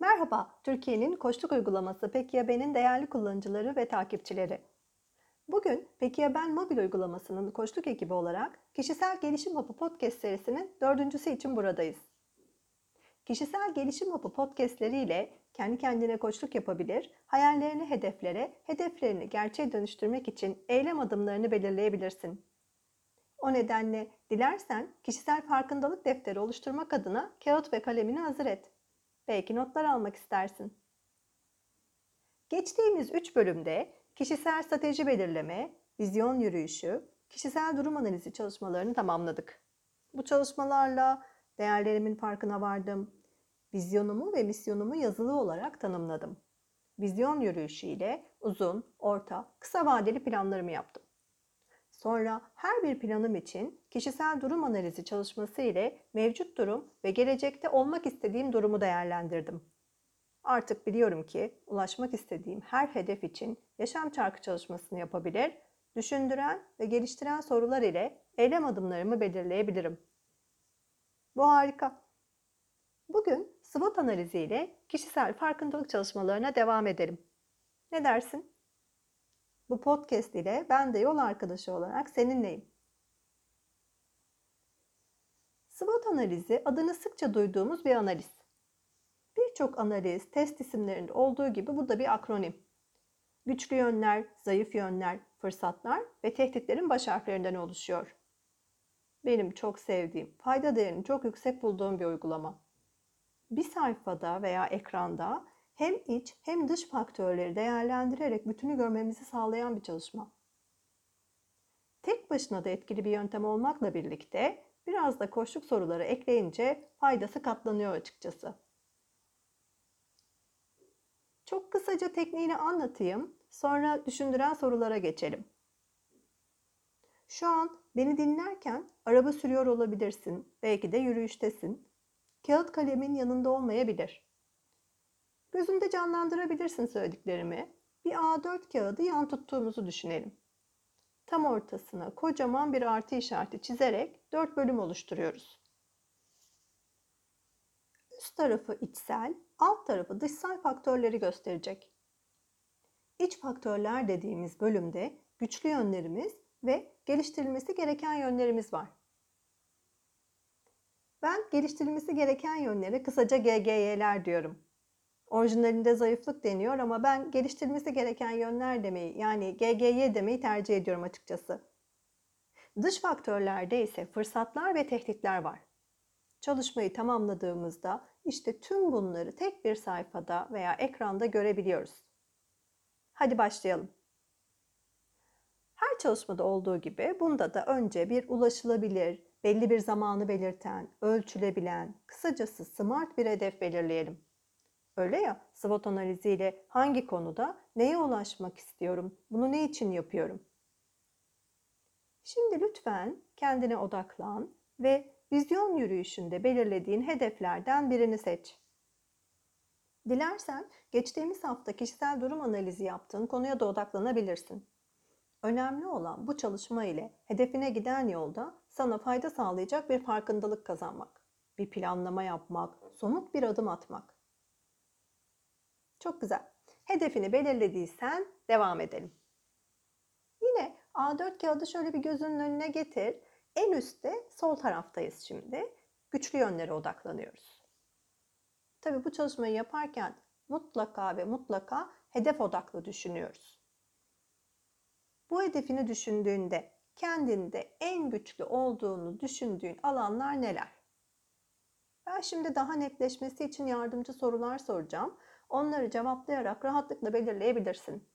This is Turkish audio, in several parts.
Merhaba, Türkiye'nin koçluk uygulaması Peki Ya Ben'in değerli kullanıcıları ve takipçileri. Bugün Peki Ya Ben mobil uygulamasının koçluk ekibi olarak Kişisel Gelişim Hapı Podcast serisinin dördüncüsü için buradayız. Kişisel Gelişim Hapı podcastleriyle kendi kendine koçluk yapabilir, hayallerini hedeflere, hedeflerini gerçeğe dönüştürmek için eylem adımlarını belirleyebilirsin. O nedenle dilersen kişisel farkındalık defteri oluşturmak adına kağıt ve kalemini hazır et. Belki notlar almak istersin. Geçtiğimiz 3 bölümde kişisel strateji belirleme, vizyon yürüyüşü, kişisel durum analizi çalışmalarını tamamladık. Bu çalışmalarla değerlerimin farkına vardım. Vizyonumu ve misyonumu yazılı olarak tanımladım. Vizyon yürüyüşüyle uzun, orta, kısa vadeli planlarımı yaptım. Sonra her bir planım için kişisel durum analizi çalışması ile mevcut durum ve gelecekte olmak istediğim durumu değerlendirdim. Artık biliyorum ki ulaşmak istediğim her hedef için yaşam çarkı çalışmasını yapabilir, düşündüren ve geliştiren sorular ile eylem adımlarımı belirleyebilirim. Bu harika. Bugün SWOT analizi ile kişisel farkındalık çalışmalarına devam edelim. Ne dersin? Bu podcast ile ben de yol arkadaşı olarak seninleyim. SWOT analizi adını sıkça duyduğumuz bir analiz. Birçok analiz, test isimlerinde olduğu gibi bu da bir akronim. Güçlü yönler, zayıf yönler, fırsatlar ve tehditlerin baş harflerinden oluşuyor. Benim çok sevdiğim, fayda değerini çok yüksek bulduğum bir uygulama. Bir sayfada veya ekranda hem iç hem dış faktörleri değerlendirerek bütünü görmemizi sağlayan bir çalışma. Tek başına da etkili bir yöntem olmakla birlikte biraz da koşluk soruları ekleyince faydası katlanıyor açıkçası. Çok kısaca tekniğini anlatayım, sonra düşündüren sorulara geçelim. Şu an beni dinlerken araba sürüyor olabilirsin, belki de yürüyüştesin. Kağıt kalemin yanında olmayabilir. Gözünde canlandırabilirsin söylediklerimi. Bir A4 kağıdı yan tuttuğumuzu düşünelim. Tam ortasına kocaman bir artı işareti çizerek 4 bölüm oluşturuyoruz. Üst tarafı içsel, alt tarafı dışsal faktörleri gösterecek. İç faktörler dediğimiz bölümde güçlü yönlerimiz ve geliştirilmesi gereken yönlerimiz var. Ben geliştirilmesi gereken yönlere kısaca GGY'ler diyorum. Orijinalinde zayıflık deniyor ama ben geliştirilmesi gereken yönler demeyi yani GGY demeyi tercih ediyorum açıkçası. Dış faktörlerde ise fırsatlar ve tehditler var. Çalışmayı tamamladığımızda işte tüm bunları tek bir sayfada veya ekranda görebiliyoruz. Hadi başlayalım. Her çalışmada olduğu gibi bunda da önce bir ulaşılabilir, belli bir zamanı belirten, ölçülebilen, kısacası smart bir hedef belirleyelim. Öyle ya SWOT analiziyle hangi konuda neye ulaşmak istiyorum, bunu ne için yapıyorum? Şimdi lütfen kendine odaklan ve vizyon yürüyüşünde belirlediğin hedeflerden birini seç. Dilersen geçtiğimiz hafta kişisel durum analizi yaptığın konuya da odaklanabilirsin. Önemli olan bu çalışma ile hedefine giden yolda sana fayda sağlayacak bir farkındalık kazanmak, bir planlama yapmak, somut bir adım atmak. Çok güzel. Hedefini belirlediysen devam edelim. Yine A4 kağıdı şöyle bir gözünün önüne getir. En üstte sol taraftayız şimdi. Güçlü yönlere odaklanıyoruz. Tabii bu çalışmayı yaparken mutlaka ve mutlaka hedef odaklı düşünüyoruz. Bu hedefini düşündüğünde kendinde en güçlü olduğunu düşündüğün alanlar neler? Ben şimdi daha netleşmesi için yardımcı sorular soracağım. Onları cevaplayarak rahatlıkla belirleyebilirsin.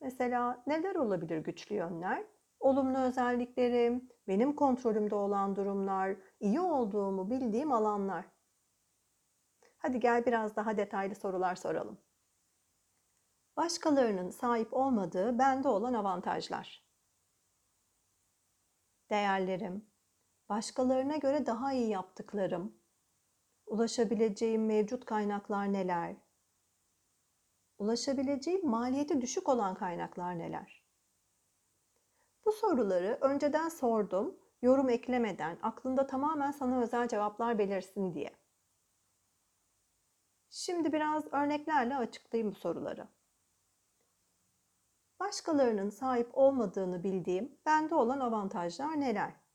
Mesela neler olabilir güçlü yönler? Olumlu özelliklerim, benim kontrolümde olan durumlar, iyi olduğumu bildiğim alanlar. Hadi gel biraz daha detaylı sorular soralım. Başkalarının sahip olmadığı bende olan avantajlar. Değerlerim, başkalarına göre daha iyi yaptıklarım, ulaşabileceğim mevcut kaynaklar neler? Ulaşabileceğim maliyeti düşük olan kaynaklar neler? Bu soruları önceden sordum, yorum eklemeden, aklında tamamen sana özel cevaplar belirsin diye. Şimdi biraz örneklerle açıklayayım bu soruları. Başkalarının sahip olmadığını bildiğim bende olan avantajlar neler?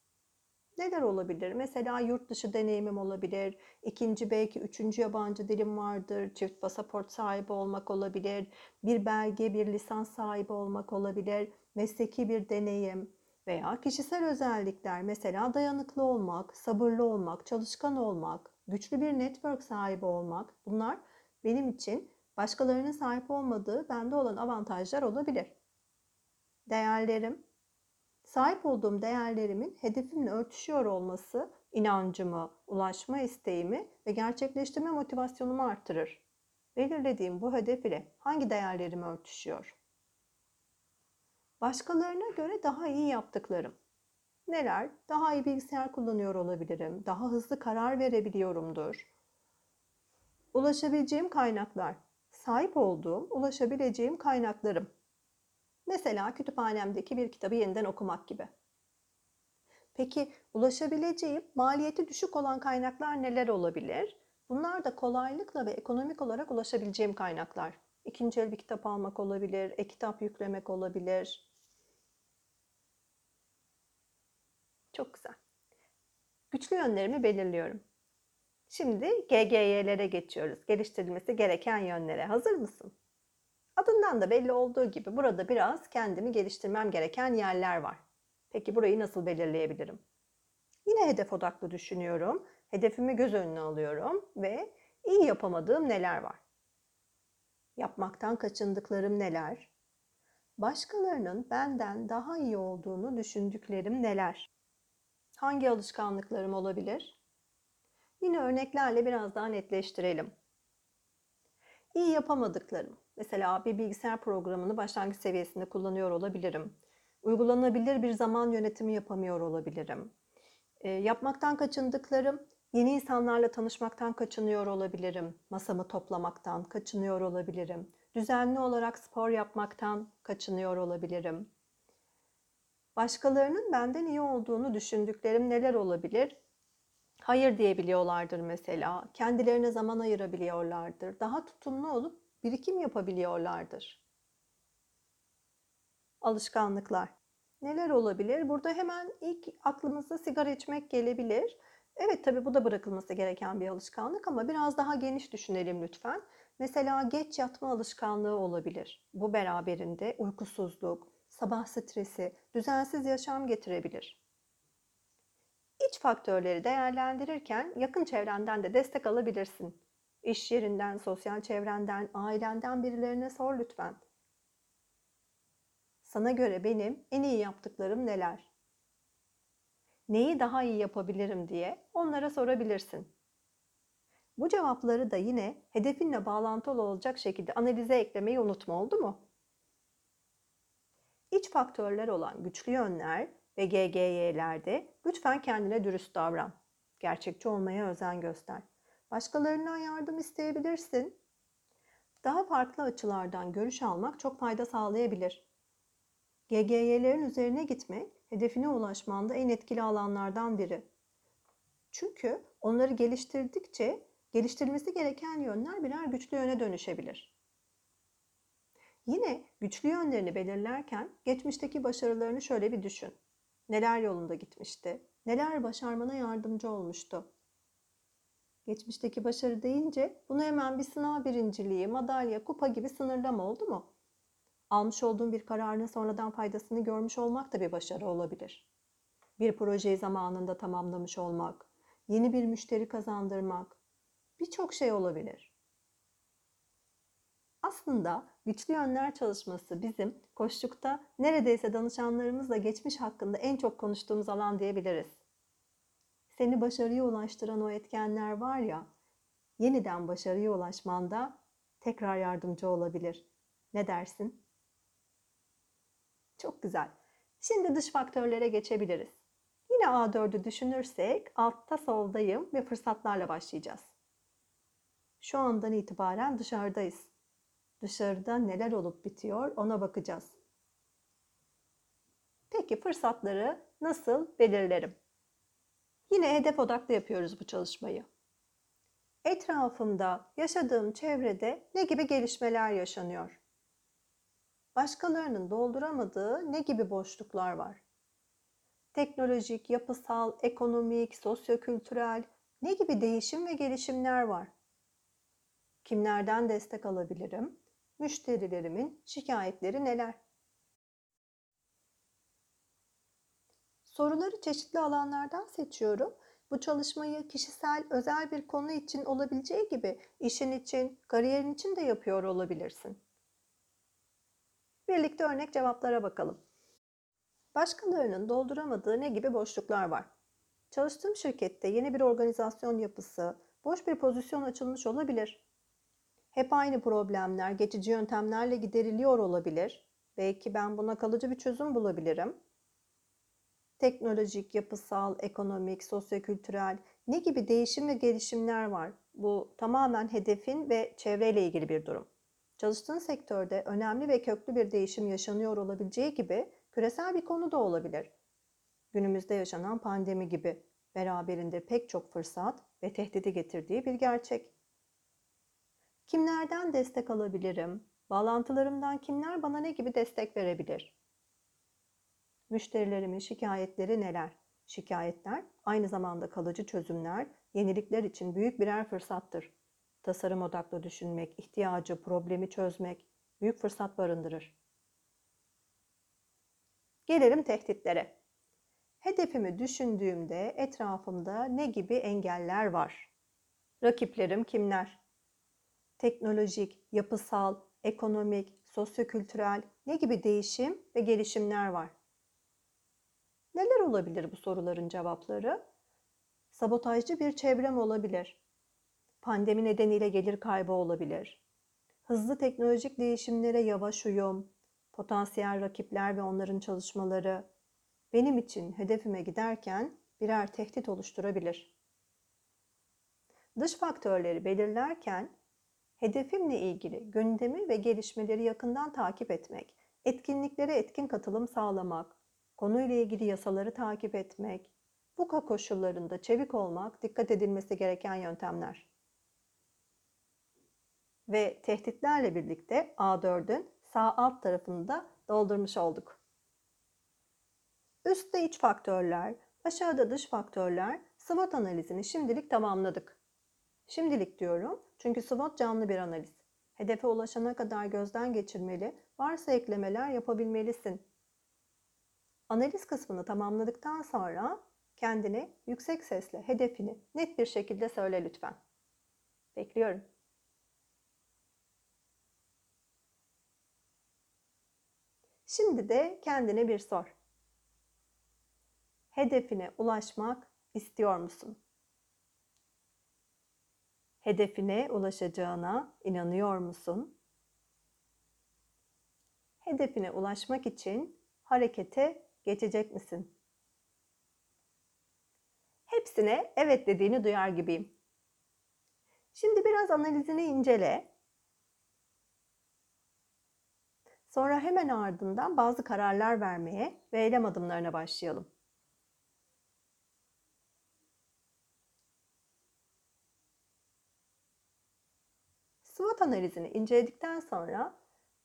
Neler olabilir? Mesela yurt dışı deneyimim olabilir, ikinci belki üçüncü yabancı dilim vardır, çift pasaport sahibi olmak olabilir, bir belge, bir lisans sahibi olmak olabilir, mesleki bir deneyim veya kişisel özellikler mesela dayanıklı olmak, sabırlı olmak, çalışkan olmak, güçlü bir network sahibi olmak bunlar benim için başkalarının sahip olmadığı bende olan avantajlar olabilir. Değerlerim, sahip olduğum değerlerimin hedefimle örtüşüyor olması inancımı, ulaşma isteğimi ve gerçekleştirme motivasyonumu artırır. Belirlediğim bu hedef ile hangi değerlerim örtüşüyor? Başkalarına göre daha iyi yaptıklarım. Neler? Daha iyi bilgisayar kullanıyor olabilirim, daha hızlı karar verebiliyorumdur. Ulaşabileceğim kaynaklar. Sahip olduğum, ulaşabileceğim kaynaklarım. Mesela kütüphanemdeki bir kitabı yeniden okumak gibi. Peki ulaşabileceğim maliyeti düşük olan kaynaklar neler olabilir? Bunlar da kolaylıkla ve ekonomik olarak ulaşabileceğim kaynaklar. İkinci el bir kitap almak olabilir, e-kitap yüklemek olabilir. Çok güzel. Güçlü yönlerimi belirliyorum. Şimdi GGY'lere geçiyoruz. Geliştirilmesi gereken yönlere. Hazır mısın? Adından da belli olduğu gibi burada biraz kendimi geliştirmem gereken yerler var. Peki burayı nasıl belirleyebilirim? Yine hedef odaklı düşünüyorum. Hedefimi göz önüne alıyorum ve iyi yapamadığım neler var? Yapmaktan kaçındıklarım neler? Başkalarının benden daha iyi olduğunu düşündüklerim neler? Hangi alışkanlıklarım olabilir? Yine örneklerle biraz daha netleştirelim. İyi yapamadıklarım. Mesela bir bilgisayar programını başlangıç seviyesinde kullanıyor olabilirim. Uygulanabilir bir zaman yönetimi yapamıyor olabilirim. E, yapmaktan kaçındıklarım, yeni insanlarla tanışmaktan kaçınıyor olabilirim. Masamı toplamaktan kaçınıyor olabilirim. Düzenli olarak spor yapmaktan kaçınıyor olabilirim. Başkalarının benden iyi olduğunu düşündüklerim neler olabilir? Hayır diyebiliyorlardır mesela. Kendilerine zaman ayırabiliyorlardır. Daha tutumlu olup birikim yapabiliyorlardır. Alışkanlıklar. Neler olabilir? Burada hemen ilk aklımıza sigara içmek gelebilir. Evet tabii bu da bırakılması gereken bir alışkanlık ama biraz daha geniş düşünelim lütfen. Mesela geç yatma alışkanlığı olabilir. Bu beraberinde uykusuzluk, sabah stresi, düzensiz yaşam getirebilir. İç faktörleri değerlendirirken yakın çevrenden de destek alabilirsin. İş yerinden, sosyal çevrenden, ailenden birilerine sor lütfen. Sana göre benim en iyi yaptıklarım neler? Neyi daha iyi yapabilirim diye onlara sorabilirsin. Bu cevapları da yine hedefinle bağlantılı olacak şekilde analize eklemeyi unutma oldu mu? İç faktörler olan güçlü yönler ve GGY'lerde lütfen kendine dürüst davran. Gerçekçi olmaya özen göster. Başkalarından yardım isteyebilirsin. Daha farklı açılardan görüş almak çok fayda sağlayabilir. GGY'lerin üzerine gitmek hedefine ulaşmanda en etkili alanlardan biri. Çünkü onları geliştirdikçe geliştirilmesi gereken yönler birer güçlü yöne dönüşebilir. Yine güçlü yönlerini belirlerken geçmişteki başarılarını şöyle bir düşün. Neler yolunda gitmişti? Neler başarmana yardımcı olmuştu? Geçmişteki başarı deyince bunu hemen bir sınav birinciliği, madalya, kupa gibi sınırlama oldu mu? Almış olduğun bir kararın sonradan faydasını görmüş olmak da bir başarı olabilir. Bir projeyi zamanında tamamlamış olmak, yeni bir müşteri kazandırmak, birçok şey olabilir. Aslında güçlü yönler çalışması bizim koştukta neredeyse danışanlarımızla geçmiş hakkında en çok konuştuğumuz alan diyebiliriz seni başarıya ulaştıran o etkenler var ya, yeniden başarıya ulaşmanda tekrar yardımcı olabilir. Ne dersin? Çok güzel. Şimdi dış faktörlere geçebiliriz. Yine A4'ü düşünürsek altta soldayım ve fırsatlarla başlayacağız. Şu andan itibaren dışarıdayız. Dışarıda neler olup bitiyor ona bakacağız. Peki fırsatları nasıl belirlerim? Yine hedef odaklı yapıyoruz bu çalışmayı. Etrafımda, yaşadığım çevrede ne gibi gelişmeler yaşanıyor? Başkalarının dolduramadığı ne gibi boşluklar var? Teknolojik, yapısal, ekonomik, sosyokültürel ne gibi değişim ve gelişimler var? Kimlerden destek alabilirim? Müşterilerimin şikayetleri neler? Soruları çeşitli alanlardan seçiyorum. Bu çalışmayı kişisel, özel bir konu için olabileceği gibi işin için, kariyerin için de yapıyor olabilirsin. Birlikte örnek cevaplara bakalım. Başkalarının dolduramadığı ne gibi boşluklar var? Çalıştığım şirkette yeni bir organizasyon yapısı, boş bir pozisyon açılmış olabilir. Hep aynı problemler geçici yöntemlerle gideriliyor olabilir. Belki ben buna kalıcı bir çözüm bulabilirim. Teknolojik, yapısal, ekonomik, sosyokültürel ne gibi değişim ve gelişimler var? Bu tamamen hedefin ve çevreyle ilgili bir durum. Çalıştığın sektörde önemli ve köklü bir değişim yaşanıyor olabileceği gibi küresel bir konu da olabilir. Günümüzde yaşanan pandemi gibi beraberinde pek çok fırsat ve tehdidi getirdiği bir gerçek. Kimlerden destek alabilirim? Bağlantılarımdan kimler bana ne gibi destek verebilir? Müşterilerimin şikayetleri neler? Şikayetler aynı zamanda kalıcı çözümler, yenilikler için büyük birer fırsattır. Tasarım odaklı düşünmek, ihtiyacı, problemi çözmek büyük fırsat barındırır. Gelelim tehditlere. Hedefimi düşündüğümde etrafımda ne gibi engeller var? Rakiplerim kimler? Teknolojik, yapısal, ekonomik, sosyokültürel ne gibi değişim ve gelişimler var? Neler olabilir bu soruların cevapları? Sabotajcı bir çevrem olabilir. Pandemi nedeniyle gelir kaybı olabilir. Hızlı teknolojik değişimlere yavaş uyum, potansiyel rakipler ve onların çalışmaları benim için hedefime giderken birer tehdit oluşturabilir. Dış faktörleri belirlerken hedefimle ilgili gündemi ve gelişmeleri yakından takip etmek, etkinliklere etkin katılım sağlamak, konuyla ilgili yasaları takip etmek, bu koşullarında çevik olmak dikkat edilmesi gereken yöntemler. Ve tehditlerle birlikte A4'ün sağ alt tarafını da doldurmuş olduk. Üstte iç faktörler, aşağıda dış faktörler SWOT analizini şimdilik tamamladık. Şimdilik diyorum çünkü SWOT canlı bir analiz. Hedefe ulaşana kadar gözden geçirmeli, varsa eklemeler yapabilmelisin. Analiz kısmını tamamladıktan sonra kendine yüksek sesle hedefini net bir şekilde söyle lütfen. Bekliyorum. Şimdi de kendine bir sor. Hedefine ulaşmak istiyor musun? Hedefine ulaşacağına inanıyor musun? Hedefine ulaşmak için harekete geçecek misin? Hepsine evet dediğini duyar gibiyim. Şimdi biraz analizini incele. Sonra hemen ardından bazı kararlar vermeye ve eylem adımlarına başlayalım. SWOT analizini inceledikten sonra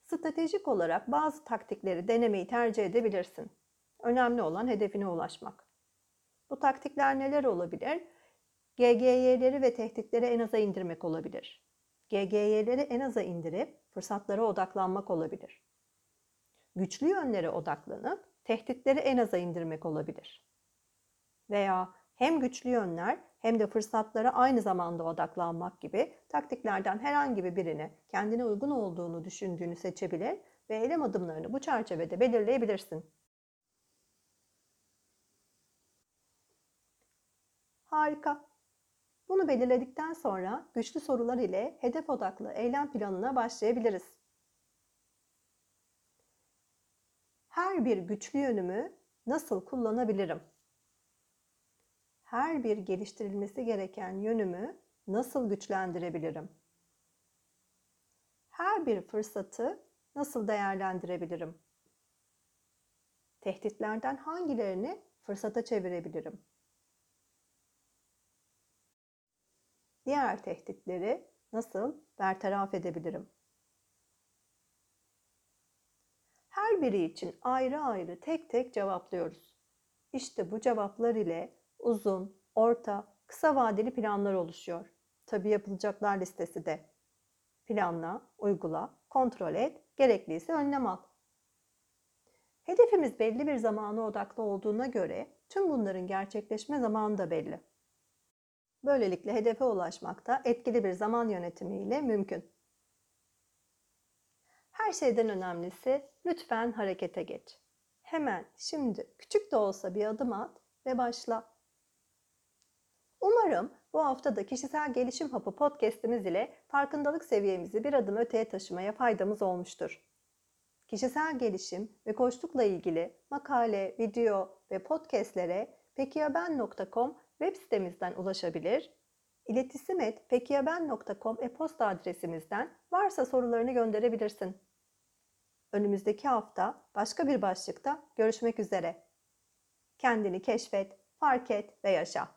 stratejik olarak bazı taktikleri denemeyi tercih edebilirsin. Önemli olan hedefine ulaşmak. Bu taktikler neler olabilir? GGY'leri ve tehditleri en aza indirmek olabilir. GGY'leri en aza indirip fırsatlara odaklanmak olabilir. Güçlü yönlere odaklanıp tehditleri en aza indirmek olabilir. Veya hem güçlü yönler hem de fırsatlara aynı zamanda odaklanmak gibi taktiklerden herhangi birini kendine uygun olduğunu düşündüğünü seçebilir ve eylem adımlarını bu çerçevede belirleyebilirsin. Harika. Bunu belirledikten sonra güçlü sorular ile hedef odaklı eylem planına başlayabiliriz. Her bir güçlü yönümü nasıl kullanabilirim? Her bir geliştirilmesi gereken yönümü nasıl güçlendirebilirim? Her bir fırsatı nasıl değerlendirebilirim? Tehditlerden hangilerini fırsata çevirebilirim? Diğer tehditleri nasıl bertaraf edebilirim? Her biri için ayrı ayrı tek tek cevaplıyoruz. İşte bu cevaplar ile uzun, orta, kısa vadeli planlar oluşuyor. Tabii yapılacaklar listesi de. Planla, uygula, kontrol et, gerekliyse önlem al. Hedefimiz belli bir zamana odaklı olduğuna göre tüm bunların gerçekleşme zamanı da belli. Böylelikle hedefe ulaşmak da etkili bir zaman yönetimiyle mümkün. Her şeyden önemlisi lütfen harekete geç. Hemen şimdi küçük de olsa bir adım at ve başla. Umarım bu hafta da kişisel gelişim hapı podcast'imiz ile farkındalık seviyemizi bir adım öteye taşımaya faydamız olmuştur. Kişisel gelişim ve koçlukla ilgili makale, video ve podcastlere pekiyaben.com web sitemizden ulaşabilir, iletişim et pekiyaben.com e-posta adresimizden varsa sorularını gönderebilirsin. Önümüzdeki hafta başka bir başlıkta görüşmek üzere. Kendini keşfet, fark et ve yaşa.